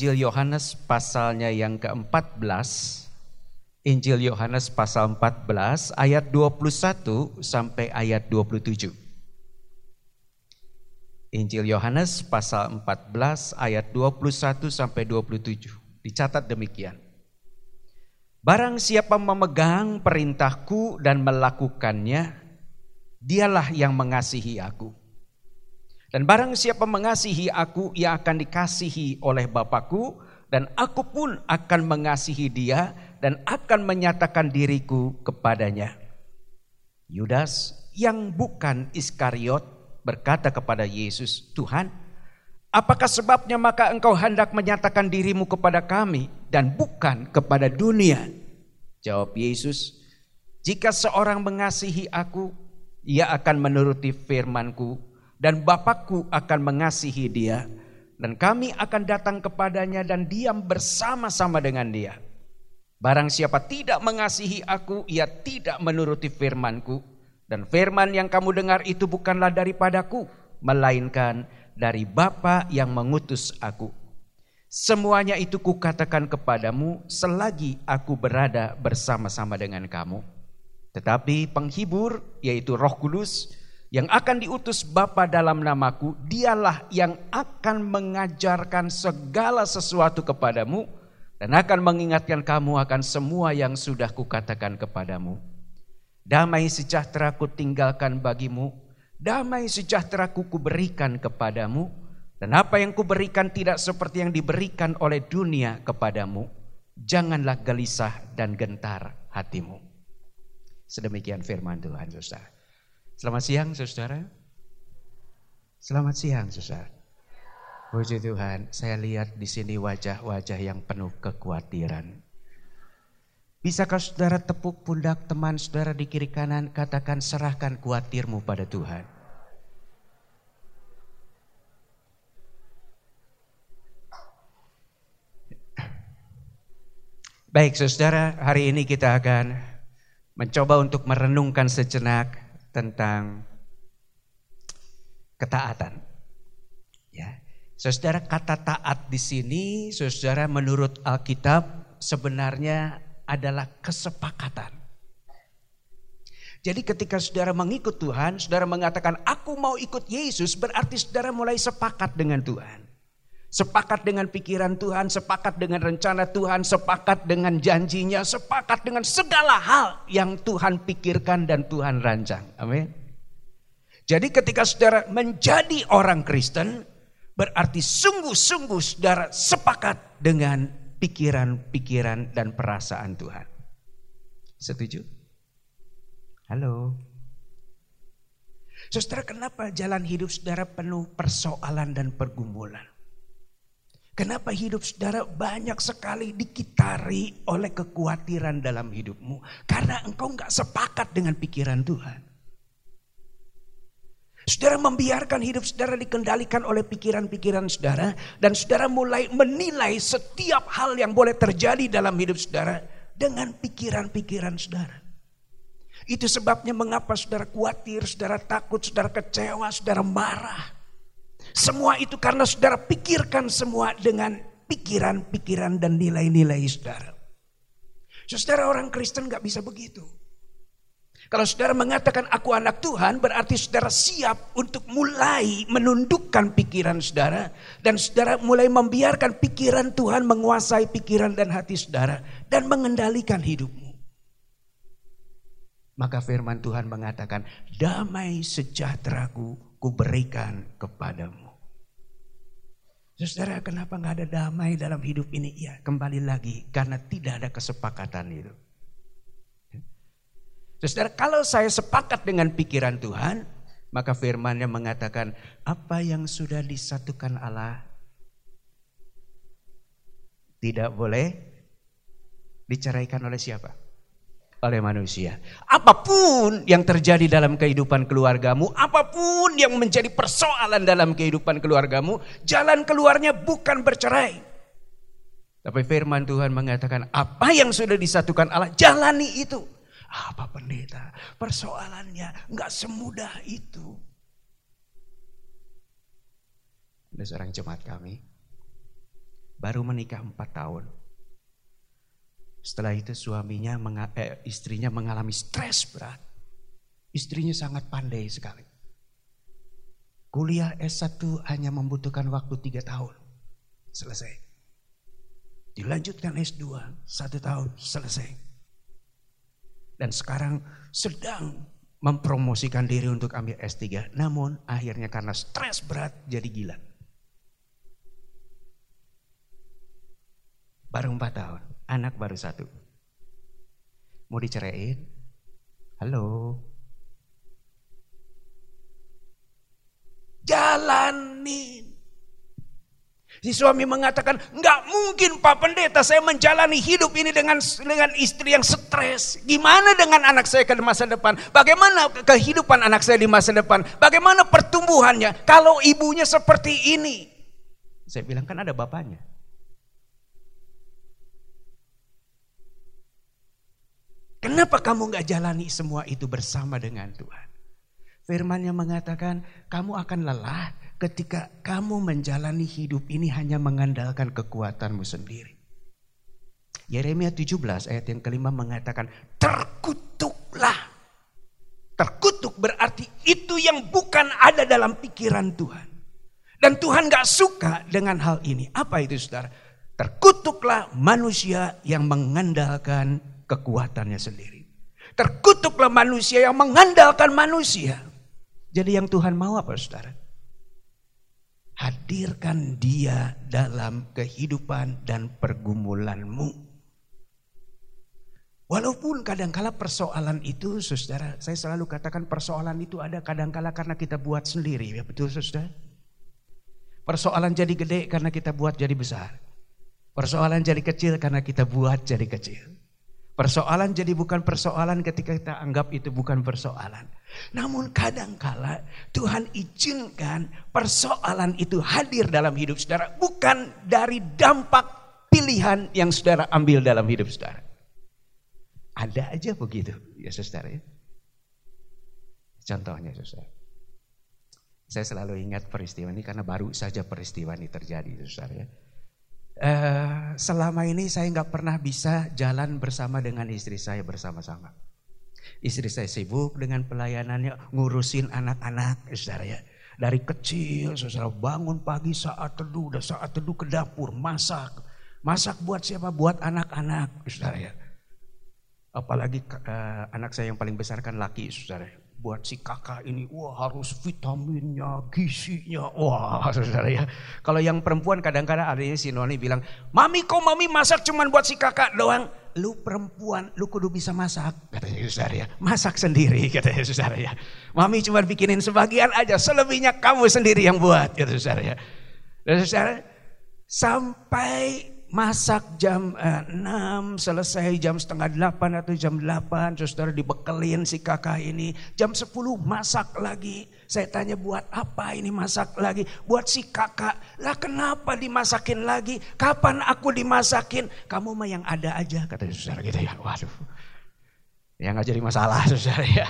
Injil Yohanes pasalnya yang ke-14. Injil Yohanes pasal 14 ayat 21 sampai ayat 27. Injil Yohanes pasal 14 ayat 21 sampai 27. Dicatat demikian. Barang siapa memegang perintahku dan melakukannya, dialah yang mengasihi aku. Dan barang siapa mengasihi aku, ia akan dikasihi oleh Bapakku, dan aku pun akan mengasihi dia dan akan menyatakan diriku kepadanya. Yudas yang bukan Iskariot berkata kepada Yesus, Tuhan, apakah sebabnya maka engkau hendak menyatakan dirimu kepada kami dan bukan kepada dunia? Jawab Yesus, jika seorang mengasihi aku, ia akan menuruti firmanku dan Bapakku akan mengasihi dia dan kami akan datang kepadanya dan diam bersama-sama dengan dia. Barang siapa tidak mengasihi aku, ia tidak menuruti firmanku dan firman yang kamu dengar itu bukanlah daripadaku, melainkan dari Bapa yang mengutus aku. Semuanya itu kukatakan kepadamu selagi aku berada bersama-sama dengan kamu. Tetapi penghibur yaitu Roh Kudus yang akan diutus Bapa dalam namaku, dialah yang akan mengajarkan segala sesuatu kepadamu dan akan mengingatkan kamu akan semua yang sudah kukatakan kepadamu. Damai sejahtera ku tinggalkan bagimu, damai sejahtera ku kuberikan kepadamu, dan apa yang kuberikan tidak seperti yang diberikan oleh dunia kepadamu. Janganlah gelisah dan gentar hatimu. Sedemikian firman Tuhan, saudara. Selamat siang, saudara. Selamat siang, saudara. Puji Tuhan, saya lihat di sini wajah-wajah yang penuh kekhawatiran. Bisakah saudara tepuk pundak teman saudara di kiri kanan katakan serahkan kuatirmu pada Tuhan. Baik saudara, hari ini kita akan mencoba untuk merenungkan sejenak tentang ketaatan. Ya. Saudara kata taat di sini, saudara menurut Alkitab sebenarnya adalah kesepakatan. Jadi ketika saudara mengikut Tuhan, saudara mengatakan aku mau ikut Yesus, berarti saudara mulai sepakat dengan Tuhan. Sepakat dengan pikiran Tuhan, sepakat dengan rencana Tuhan, sepakat dengan janjinya, sepakat dengan segala hal yang Tuhan pikirkan dan Tuhan rancang. Amin. Jadi ketika saudara menjadi orang Kristen, berarti sungguh-sungguh saudara sepakat dengan pikiran-pikiran dan perasaan Tuhan. Setuju? Halo. Saudara, kenapa jalan hidup saudara penuh persoalan dan pergumulan? Kenapa hidup saudara banyak sekali dikitari oleh kekhawatiran dalam hidupmu? Karena engkau nggak sepakat dengan pikiran Tuhan. Saudara membiarkan hidup saudara dikendalikan oleh pikiran-pikiran saudara. Dan saudara mulai menilai setiap hal yang boleh terjadi dalam hidup saudara. Dengan pikiran-pikiran saudara. Itu sebabnya mengapa saudara khawatir, saudara takut, saudara kecewa, saudara marah. Semua itu karena saudara pikirkan semua dengan pikiran-pikiran dan nilai-nilai saudara. Saudara orang Kristen gak bisa begitu. Kalau saudara mengatakan aku anak Tuhan berarti saudara siap untuk mulai menundukkan pikiran saudara. Dan saudara mulai membiarkan pikiran Tuhan menguasai pikiran dan hati saudara. Dan mengendalikan hidupmu. Maka firman Tuhan mengatakan damai sejahteraku kuberikan kepadamu. Saudara kenapa nggak ada damai dalam hidup ini? Ya kembali lagi karena tidak ada kesepakatan itu. Saudara, kalau saya sepakat dengan pikiran Tuhan, maka firmannya mengatakan, apa yang sudah disatukan Allah tidak boleh diceraikan oleh siapa? Oleh manusia. Apa pun yang terjadi dalam kehidupan keluargamu, apa pun yang menjadi persoalan dalam kehidupan keluargamu, jalan keluarnya bukan bercerai. Tapi firman Tuhan mengatakan, apa yang sudah disatukan Allah, jalani itu. Apa pendeta? Persoalannya nggak semudah itu. Ada seorang jemaat kami. baru menikah empat tahun. Setelah itu suaminya, eh, istrinya mengalami stres berat. Istrinya sangat pandai sekali. Kuliah S1 hanya membutuhkan waktu tiga tahun. Selesai. Dilanjutkan S2, satu tahun, selesai. Dan sekarang sedang mempromosikan diri untuk ambil S3. Namun akhirnya karena stres berat jadi gila. Baru empat tahun, anak baru satu. Mau diceraiin? Halo? Jalanin. Si suami mengatakan, nggak mungkin Pak Pendeta saya menjalani hidup ini dengan dengan istri yang stres. Gimana dengan anak saya ke masa depan? Bagaimana kehidupan anak saya di masa depan? Bagaimana pertumbuhannya kalau ibunya seperti ini? Saya bilang kan ada bapaknya. Kenapa kamu nggak jalani semua itu bersama dengan Tuhan? Firman yang mengatakan kamu akan lelah ketika kamu menjalani hidup ini hanya mengandalkan kekuatanmu sendiri. Yeremia 17 ayat yang kelima mengatakan terkutuklah. Terkutuk berarti itu yang bukan ada dalam pikiran Tuhan. Dan Tuhan gak suka dengan hal ini. Apa itu saudara? Terkutuklah manusia yang mengandalkan kekuatannya sendiri. Terkutuklah manusia yang mengandalkan manusia. Jadi yang Tuhan mau apa saudara? Hadirkan dia dalam kehidupan dan pergumulanmu. Walaupun kadangkala persoalan itu, saudara, saya selalu katakan persoalan itu ada kadangkala karena kita buat sendiri, ya betul saudara? Persoalan jadi gede karena kita buat jadi besar. Persoalan jadi kecil karena kita buat jadi kecil. Persoalan jadi bukan persoalan ketika kita anggap itu bukan persoalan. Namun kadangkala Tuhan izinkan persoalan itu hadir dalam hidup saudara. Bukan dari dampak pilihan yang saudara ambil dalam hidup saudara. Ada aja begitu ya saudara ya. Contohnya saudara. Saya selalu ingat peristiwa ini karena baru saja peristiwa ini terjadi saudara ya. Uh, selama ini saya nggak pernah bisa jalan bersama dengan istri saya bersama-sama. Istri saya sibuk dengan pelayanannya, ngurusin anak-anak, saudara ya. Dari kecil, saudara bangun pagi saat teduh, udah saat teduh ke dapur, masak. Masak buat siapa? Buat anak-anak, saudara ya. Apalagi uh, anak saya yang paling besar kan laki, saudara. Ya buat si kakak ini, wah harus vitaminnya, gizinya, wah saudara ya. Kalau yang perempuan kadang-kadang adanya si Noni bilang, mami kok mami masak cuman buat si kakak doang. Lu perempuan, lu kudu bisa masak, katanya saudara ya. Masak sendiri, katanya saudara ya. Mami cuma bikinin sebagian aja, selebihnya kamu sendiri yang buat, kata saudara ya. Dan saudara, sampai masak jam eh, 6, selesai jam setengah 8 atau jam 8, saudara dibekelin si kakak ini. Jam 10 masak lagi. Saya tanya buat apa ini masak lagi? Buat si kakak. Lah kenapa dimasakin lagi? Kapan aku dimasakin? Kamu mah yang ada aja, kata saudara gitu ya. Waduh. Ya nggak jadi masalah saudara ya.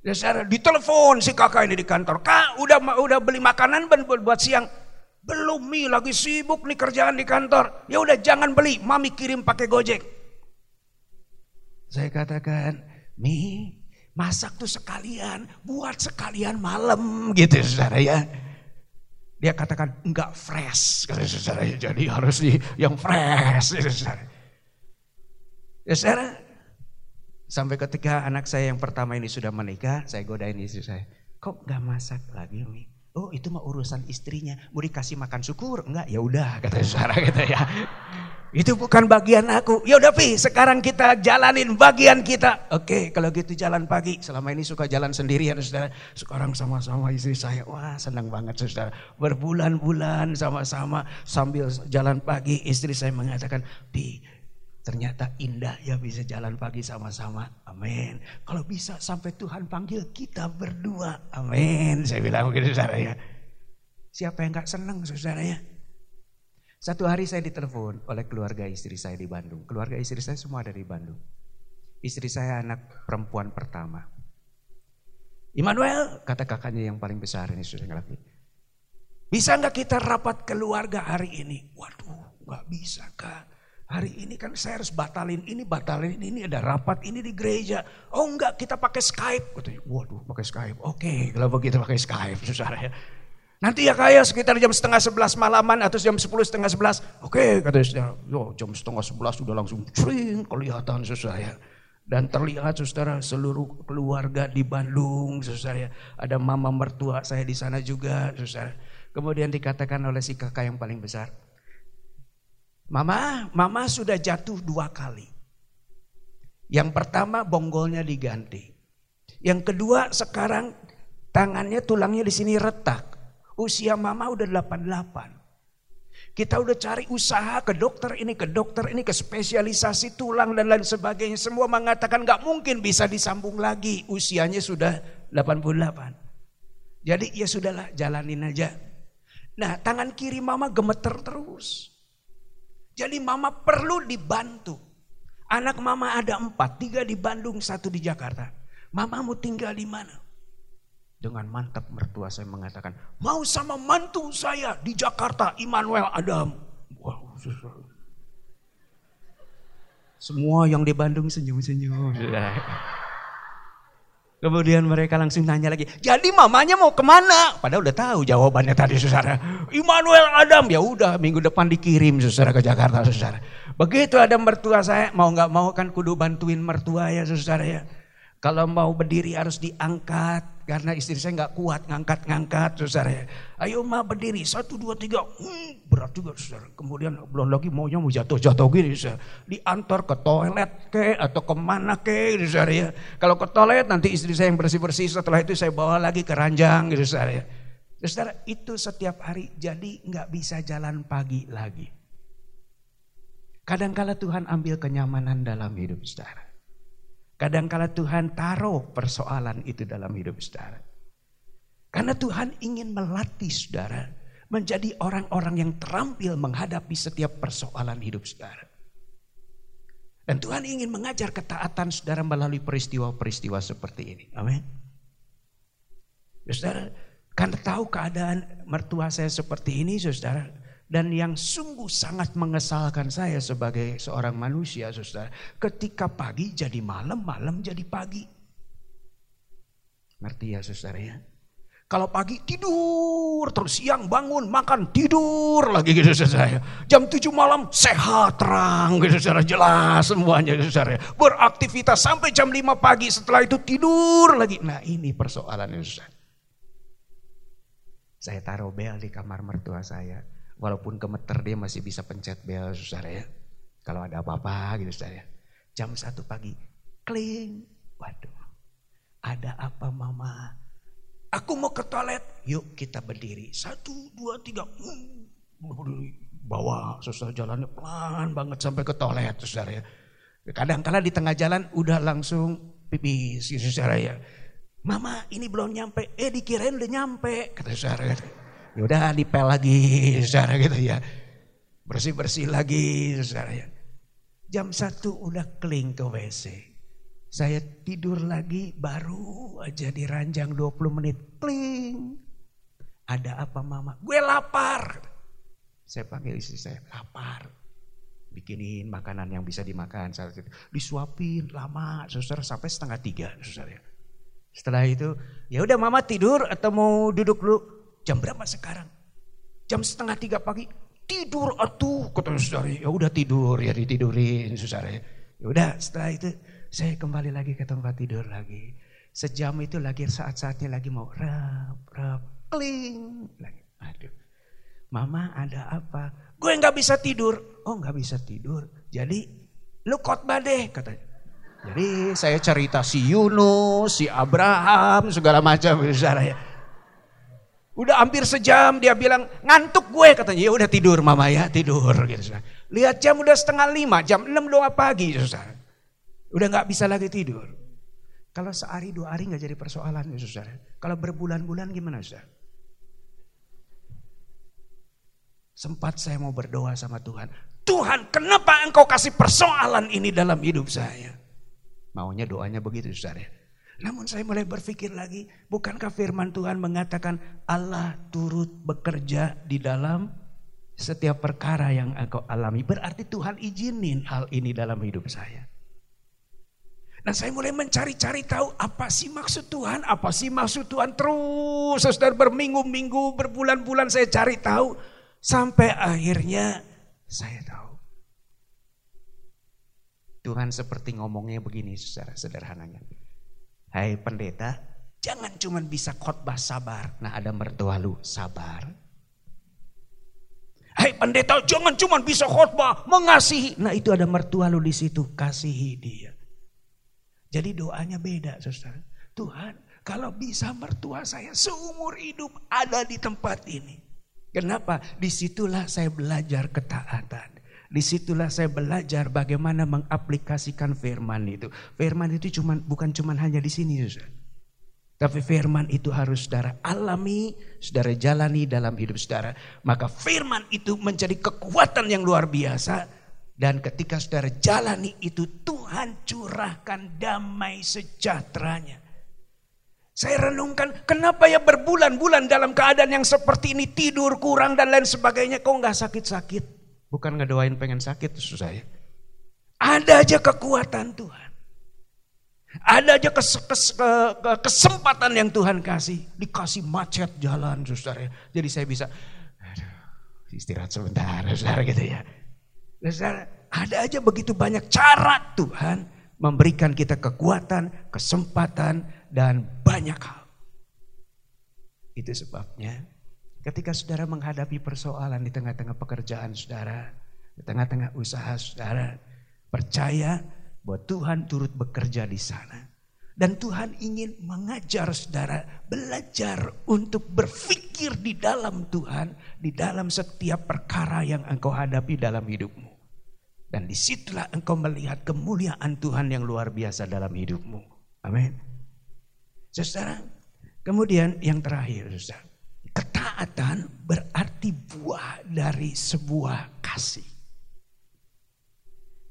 Ya saudara ditelepon si kakak ini di kantor. Kak udah udah beli makanan buat siang belum Mi lagi sibuk nih kerjaan di kantor. Ya udah jangan beli, Mami kirim pakai Gojek. Saya katakan, Mi, masak tuh sekalian, buat sekalian malam gitu saudara ya. Dia katakan enggak fresh kata saudara ya. Jadi harus di yang fresh gitu, saudara. Ya saudara, sampai ketika anak saya yang pertama ini sudah menikah, saya godain istri saya. Kok enggak masak lagi Mi? Oh itu mah urusan istrinya. Mau dikasih makan syukur? Enggak, ya udah kata saudara gitu ya. Itu bukan bagian aku. Ya udah Pi, sekarang kita jalanin bagian kita. Oke, kalau gitu jalan pagi. Selama ini suka jalan sendirian saudara. Sekarang sama-sama istri saya. Wah senang banget saudara. Berbulan-bulan sama-sama sambil jalan pagi. Istri saya mengatakan, Pi Ternyata indah ya bisa jalan pagi sama-sama. Amin. Kalau bisa sampai Tuhan panggil kita berdua. Amin. Saya bilang begitu saudara ya. Siapa yang gak senang saudara ya? Satu hari saya ditelepon oleh keluarga istri saya di Bandung. Keluarga istri saya semua dari Bandung. Istri saya anak perempuan pertama. Immanuel, kata kakaknya yang paling besar ini sudah ngelaki. Bisa nggak kita rapat keluarga hari ini? Waduh, gak bisa kak. Hari ini kan saya harus batalin ini, batalin ini, ada rapat ini di gereja. Oh enggak, kita pakai Skype. Katanya, waduh pakai Skype. Oke, kalau begitu pakai Skype, saudara ya. Nanti ya kayak sekitar jam setengah sebelas malaman atau jam sepuluh setengah sebelas. Oke, katanya saudara. Yo, jam setengah sebelas sudah langsung cring kelihatan saudara ya. Dan terlihat saudara seluruh keluarga di Bandung saudara. Ada mama mertua saya di sana juga saudara. Kemudian dikatakan oleh si kakak yang paling besar. Mama, mama sudah jatuh dua kali. Yang pertama bonggolnya diganti. Yang kedua sekarang tangannya tulangnya di sini retak. Usia mama udah 88. Kita udah cari usaha ke dokter ini, ke dokter ini, ke spesialisasi tulang dan lain sebagainya. Semua mengatakan gak mungkin bisa disambung lagi. Usianya sudah 88. Jadi ya sudahlah jalanin aja. Nah tangan kiri mama gemeter terus. Jadi mama perlu dibantu. Anak mama ada empat, tiga di Bandung, satu di Jakarta. Mama mau tinggal di mana? Dengan mantap mertua saya mengatakan, mau sama mantu saya di Jakarta, Immanuel Adam. Wow, Semua yang di Bandung senyum-senyum. Kemudian mereka langsung nanya lagi, jadi mamanya mau ke mana? Padahal udah tahu jawabannya tadi saudara. Immanuel Adam, ya udah minggu depan dikirim saudara ke Jakarta saudara. Begitu ada mertua saya, mau nggak mau kan kudu bantuin mertua ya saudara ya. Kalau mau berdiri harus diangkat. Karena istri saya nggak kuat ngangkat-ngangkat saudara. Ya. Ayo ma berdiri. Satu, dua, tiga. Hmm, berat juga saudara. Kemudian belum lagi maunya mau jatuh-jatuh gini saudara. Diantar ke toilet ke atau ke mana ke gitu, saudara ya. Kalau ke toilet nanti istri saya yang bersih-bersih. Setelah itu saya bawa lagi ke ranjang gitu saudara ya. Saudara itu setiap hari jadi nggak bisa jalan pagi lagi. Kadangkala Tuhan ambil kenyamanan dalam hidup saudara. Kadangkala Tuhan taruh persoalan itu dalam hidup saudara. Karena Tuhan ingin melatih saudara menjadi orang-orang yang terampil menghadapi setiap persoalan hidup saudara. Dan Tuhan ingin mengajar ketaatan saudara melalui peristiwa-peristiwa seperti ini. Amin. Saudara, karena tahu keadaan mertua saya seperti ini, saudara, dan yang sungguh sangat mengesalkan saya sebagai seorang manusia, saudara. Ketika pagi jadi malam, malam jadi pagi. Ngerti ya saudara ya? Kalau pagi tidur, terus siang bangun, makan, tidur lagi gitu saudara. Jam 7 malam sehat, terang gitu saudara. Jelas semuanya gitu saudara. Beraktivitas sampai jam 5 pagi, setelah itu tidur lagi. Nah ini persoalannya saudara. Saya taruh bel di kamar mertua saya Walaupun gemeter dia masih bisa pencet bel saudara ya. Kalau ada apa-apa gitu saudara ya. Jam satu pagi, kling. Waduh, ada apa mama? Aku mau ke toilet. Yuk kita berdiri. Satu, dua, tiga. Bawa saudara jalannya pelan banget sampai ke toilet saudara ya. Kadang-kala di tengah jalan udah langsung pipis gitu saudara ya. Mama ini belum nyampe. Eh dikirain udah nyampe. Kata saudara. Ya udah dipel lagi saudara gitu ya. Bersih-bersih lagi saudara ya. Jam satu udah keling ke WC. Saya tidur lagi baru aja di ranjang 20 menit. Kling. Ada apa mama? Gue lapar. Saya panggil istri saya, lapar. Bikinin makanan yang bisa dimakan. Saat itu. Disuapin lama, saudara sampai setengah tiga. Saudara. Setelah itu, ya udah mama tidur atau mau duduk dulu? Jam berapa sekarang? Jam setengah tiga pagi. Tidur atuh kata saudara. Ya udah tidur ya ditidurin saudara. Ya udah setelah itu saya kembali lagi ke tempat tidur lagi. Sejam itu lagi saat-saatnya lagi mau rap rap kling lagi. Aduh. Mama ada apa? Gue nggak bisa tidur. Oh nggak bisa tidur. Jadi lu khotbah deh katanya. Jadi saya cerita si Yunus, si Abraham, segala macam saudara ya. Udah hampir sejam dia bilang ngantuk gue katanya. Ya udah tidur mama ya tidur gitu. Lihat jam udah setengah lima, jam enam doa pagi saudara. Udah nggak bisa lagi tidur. Kalau sehari dua hari nggak jadi persoalan ya saudara. Kalau berbulan-bulan gimana saudara? Sempat saya mau berdoa sama Tuhan. Tuhan kenapa engkau kasih persoalan ini dalam hidup saya? Maunya doanya begitu saudara. Namun saya mulai berpikir lagi, bukankah firman Tuhan mengatakan Allah turut bekerja di dalam setiap perkara yang engkau alami. Berarti Tuhan izinin hal ini dalam hidup saya. Nah saya mulai mencari-cari tahu apa sih maksud Tuhan, apa sih maksud Tuhan. Terus saudara berminggu-minggu, berbulan-bulan saya cari tahu. Sampai akhirnya saya tahu. Tuhan seperti ngomongnya begini secara sederhananya. Hai pendeta, jangan cuma bisa khotbah sabar. Nah ada mertua lu sabar. Hei pendeta, jangan cuma bisa khotbah, mengasihi. Nah itu ada mertua lu di situ, kasihi dia. Jadi doanya beda, saudara. Tuhan, kalau bisa mertua saya seumur hidup ada di tempat ini. Kenapa? Di situlah saya belajar ketaatan. Di situlah saya belajar bagaimana mengaplikasikan firman itu. Firman itu cuman, bukan cuma hanya di sini, saudara. Tapi firman itu harus saudara alami, saudara jalani dalam hidup saudara. Maka firman itu menjadi kekuatan yang luar biasa. Dan ketika saudara jalani itu Tuhan curahkan damai sejahteranya. Saya renungkan kenapa ya berbulan-bulan dalam keadaan yang seperti ini tidur kurang dan lain sebagainya. Kok nggak sakit-sakit? Bukan ngedoain pengen sakit susah ya. Ada aja kekuatan Tuhan. Ada aja kes, kes, ke, ke, kesempatan yang Tuhan kasih. Dikasih macet jalan saudara. Jadi saya bisa aduh, istirahat sebentar saudara gitu ya. Saudara, ada aja begitu banyak cara Tuhan memberikan kita kekuatan, kesempatan, dan banyak hal. Itu sebabnya ketika saudara menghadapi persoalan di tengah-tengah pekerjaan saudara, di tengah-tengah usaha saudara, percaya bahwa Tuhan turut bekerja di sana. Dan Tuhan ingin mengajar saudara belajar untuk berpikir di dalam Tuhan, di dalam setiap perkara yang engkau hadapi dalam hidupmu. Dan di situlah engkau melihat kemuliaan Tuhan yang luar biasa dalam hidupmu. Amin. Saudara, kemudian yang terakhir, saudara. Ketaatan berarti buah dari sebuah kasih.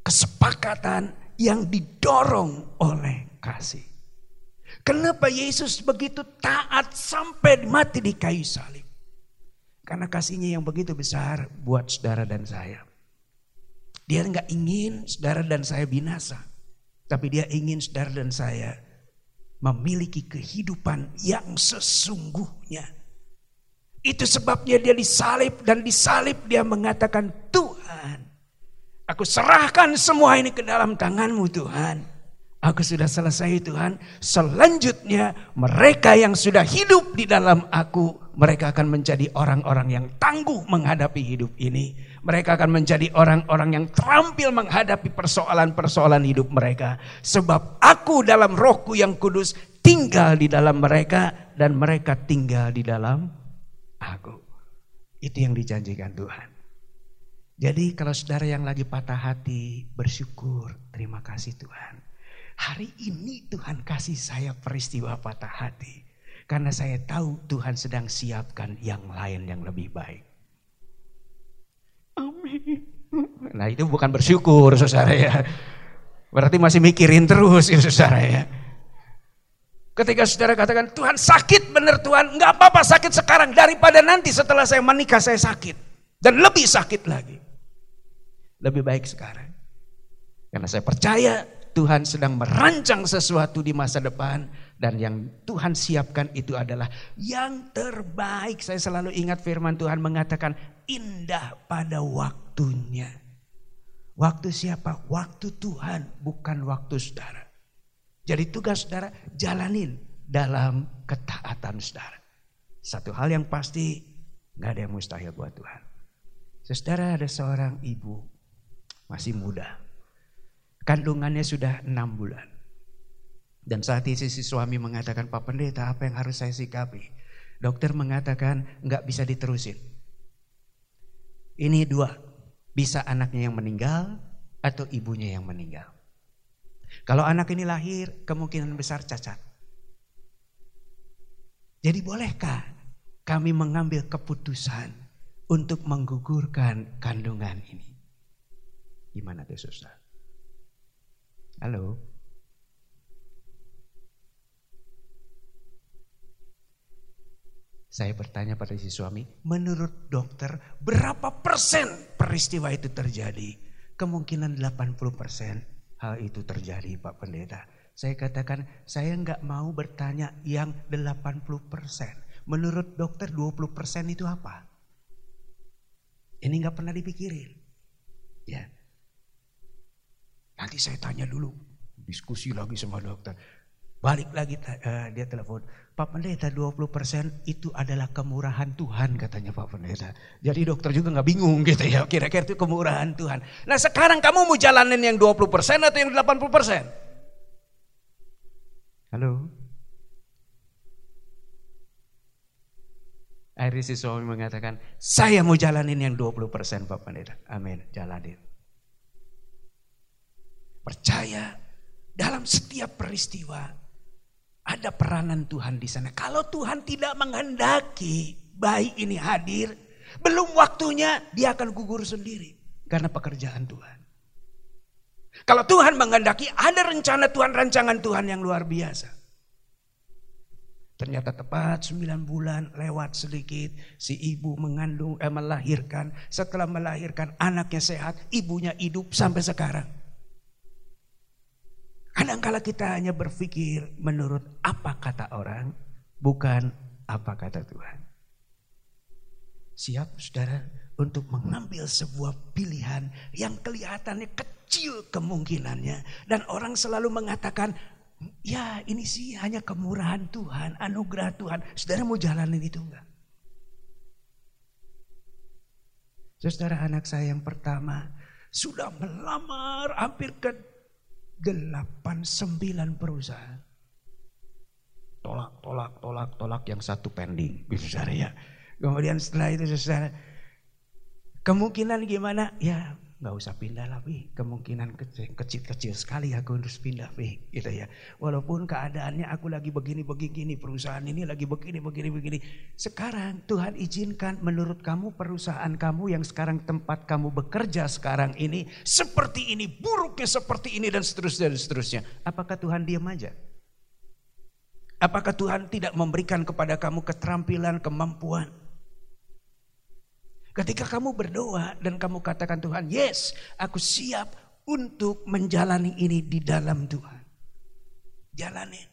Kesepakatan yang didorong oleh kasih. Kenapa Yesus begitu taat sampai mati di kayu salib? Karena kasihnya yang begitu besar buat saudara dan saya. Dia nggak ingin saudara dan saya binasa. Tapi dia ingin saudara dan saya memiliki kehidupan yang sesungguhnya. Itu sebabnya dia disalib dan disalib dia mengatakan Tuhan Aku serahkan semua ini ke dalam tanganmu Tuhan. Aku sudah selesai Tuhan. Selanjutnya mereka yang sudah hidup di dalam aku. Mereka akan menjadi orang-orang yang tangguh menghadapi hidup ini. Mereka akan menjadi orang-orang yang terampil menghadapi persoalan-persoalan hidup mereka. Sebab aku dalam rohku yang kudus tinggal di dalam mereka. Dan mereka tinggal di dalam aku. Itu yang dijanjikan Tuhan. Jadi kalau saudara yang lagi patah hati, bersyukur, terima kasih Tuhan. Hari ini Tuhan kasih saya peristiwa patah hati. Karena saya tahu Tuhan sedang siapkan yang lain yang lebih baik. Amin. Nah itu bukan bersyukur saudara ya. Berarti masih mikirin terus ya saudara ya. Ketika saudara katakan Tuhan sakit benar Tuhan. Enggak apa-apa sakit sekarang. Daripada nanti setelah saya menikah saya sakit. Dan lebih sakit lagi. Lebih baik sekarang. Karena saya percaya Tuhan sedang merancang sesuatu di masa depan dan yang Tuhan siapkan itu adalah yang terbaik. Saya selalu ingat firman Tuhan mengatakan indah pada waktunya. Waktu siapa? Waktu Tuhan, bukan waktu saudara. Jadi tugas saudara jalanin dalam ketaatan saudara. Satu hal yang pasti nggak ada yang mustahil buat Tuhan. Saudara ada seorang ibu masih muda. Kandungannya sudah enam bulan. Dan saat itu si suami mengatakan, Pak Pendeta apa yang harus saya sikapi? Dokter mengatakan nggak bisa diterusin. Ini dua, bisa anaknya yang meninggal atau ibunya yang meninggal. Kalau anak ini lahir, kemungkinan besar cacat. Jadi bolehkah kami mengambil keputusan untuk menggugurkan kandungan ini? Gimana tuh susah? Halo? Saya bertanya pada si suami, menurut dokter berapa persen peristiwa itu terjadi? Kemungkinan 80 persen hal itu terjadi Pak Pendeta. Saya katakan, saya nggak mau bertanya yang 80 persen. Menurut dokter 20 persen itu apa? Ini nggak pernah dipikirin. Ya. Nanti saya tanya dulu, diskusi lagi sama dokter. Balik lagi uh, dia telepon, Pak Pendeta 20% itu adalah kemurahan Tuhan katanya Pak Pendeta. Jadi dokter juga nggak bingung gitu ya, kira-kira itu kemurahan Tuhan. Nah sekarang kamu mau jalanin yang 20% atau yang 80%? Halo? Akhirnya si suami mengatakan, saya mau jalanin yang 20% Pak Pendeta. Amin, jalanin. Percaya dalam setiap peristiwa ada peranan Tuhan di sana. Kalau Tuhan tidak menghendaki bayi ini hadir, belum waktunya dia akan gugur sendiri karena pekerjaan Tuhan. Kalau Tuhan menghendaki ada rencana Tuhan, rancangan Tuhan yang luar biasa. Ternyata tepat 9 bulan lewat sedikit si ibu mengandung eh, melahirkan. Setelah melahirkan anaknya sehat, ibunya hidup sampai sekarang. Kadangkala kita hanya berpikir menurut apa kata orang, bukan apa kata Tuhan. Siap saudara untuk mengambil sebuah pilihan yang kelihatannya kecil kemungkinannya. Dan orang selalu mengatakan, ya ini sih hanya kemurahan Tuhan, anugerah Tuhan. Saudara mau jalanin itu enggak? Saudara anak saya yang pertama sudah melamar hampir ke delapan sembilan perusahaan. Tolak, tolak, tolak, tolak yang satu pending. Saudara ya. Kemudian setelah itu saudara. Kemungkinan gimana? Ya nggak usah pindah lah. Kemungkinan kecil-kecil sekali aku harus pindah Pi. Gitu ya. Walaupun keadaannya aku lagi begini-begini, perusahaan ini lagi begini, begini, begini. Sekarang Tuhan izinkan menurut kamu perusahaan kamu yang sekarang tempat kamu bekerja sekarang ini seperti ini, buruknya seperti ini dan seterusnya dan seterusnya. Apakah Tuhan diam aja? Apakah Tuhan tidak memberikan kepada kamu keterampilan, kemampuan? Ketika kamu berdoa dan kamu katakan Tuhan, yes, aku siap untuk menjalani ini di dalam Tuhan. Jalanin.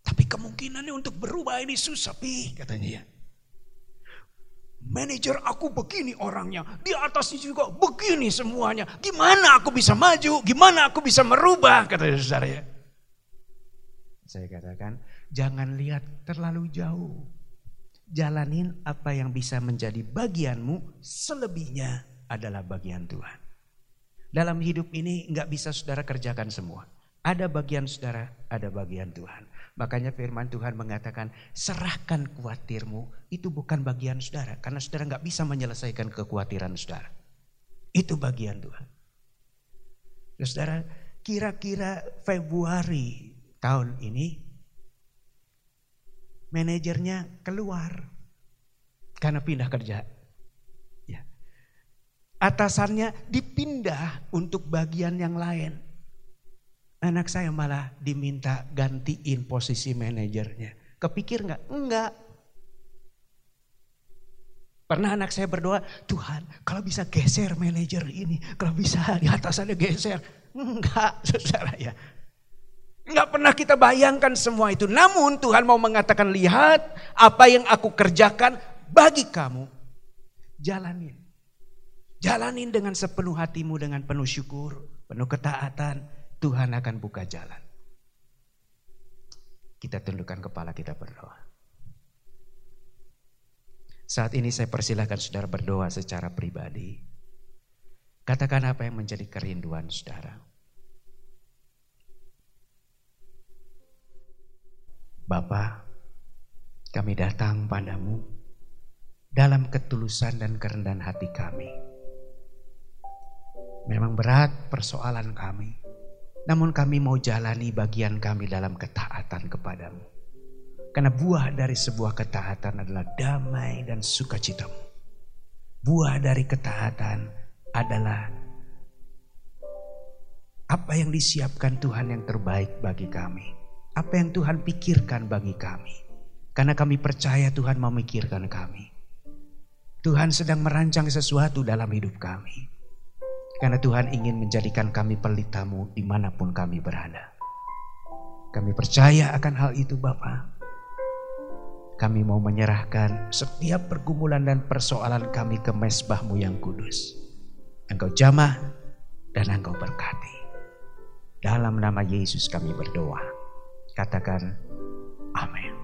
Tapi kemungkinannya untuk berubah ini susah, pi, katanya ya. Manajer aku begini orangnya, di atasnya juga begini semuanya. Gimana aku bisa maju? Gimana aku bisa merubah? Kata saudara ya. Saya katakan, jangan lihat terlalu jauh jalanin apa yang bisa menjadi bagianmu, selebihnya adalah bagian Tuhan. Dalam hidup ini nggak bisa saudara kerjakan semua. Ada bagian saudara, ada bagian Tuhan. Makanya firman Tuhan mengatakan, serahkan kuatirmu, itu bukan bagian saudara. Karena saudara nggak bisa menyelesaikan kekhawatiran saudara. Itu bagian Tuhan. Saudara, kira-kira Februari tahun ini manajernya keluar karena pindah kerja. Ya. Atasannya dipindah untuk bagian yang lain. Anak saya malah diminta gantiin posisi manajernya. Kepikir nggak? Enggak. Pernah anak saya berdoa, Tuhan kalau bisa geser manajer ini, kalau bisa di atasannya geser. Enggak, saudara ya. Enggak pernah kita bayangkan semua itu. Namun Tuhan mau mengatakan lihat apa yang aku kerjakan bagi kamu. Jalanin. Jalanin dengan sepenuh hatimu dengan penuh syukur, penuh ketaatan. Tuhan akan buka jalan. Kita tundukkan kepala kita berdoa. Saat ini saya persilahkan saudara berdoa secara pribadi. Katakan apa yang menjadi kerinduan saudara. Bapa, kami datang padamu dalam ketulusan dan kerendahan hati kami. Memang berat persoalan kami, namun kami mau jalani bagian kami dalam ketaatan kepadamu. Karena buah dari sebuah ketaatan adalah damai dan sukacitamu. Buah dari ketaatan adalah apa yang disiapkan Tuhan yang terbaik bagi kami apa yang Tuhan pikirkan bagi kami. Karena kami percaya Tuhan memikirkan kami. Tuhan sedang merancang sesuatu dalam hidup kami. Karena Tuhan ingin menjadikan kami pelitamu di mana pun kami berada. Kami percaya akan hal itu Bapak. Kami mau menyerahkan setiap pergumulan dan persoalan kami ke mesbahmu yang kudus. Engkau jamah dan engkau berkati. Dalam nama Yesus kami berdoa. Katakan amin.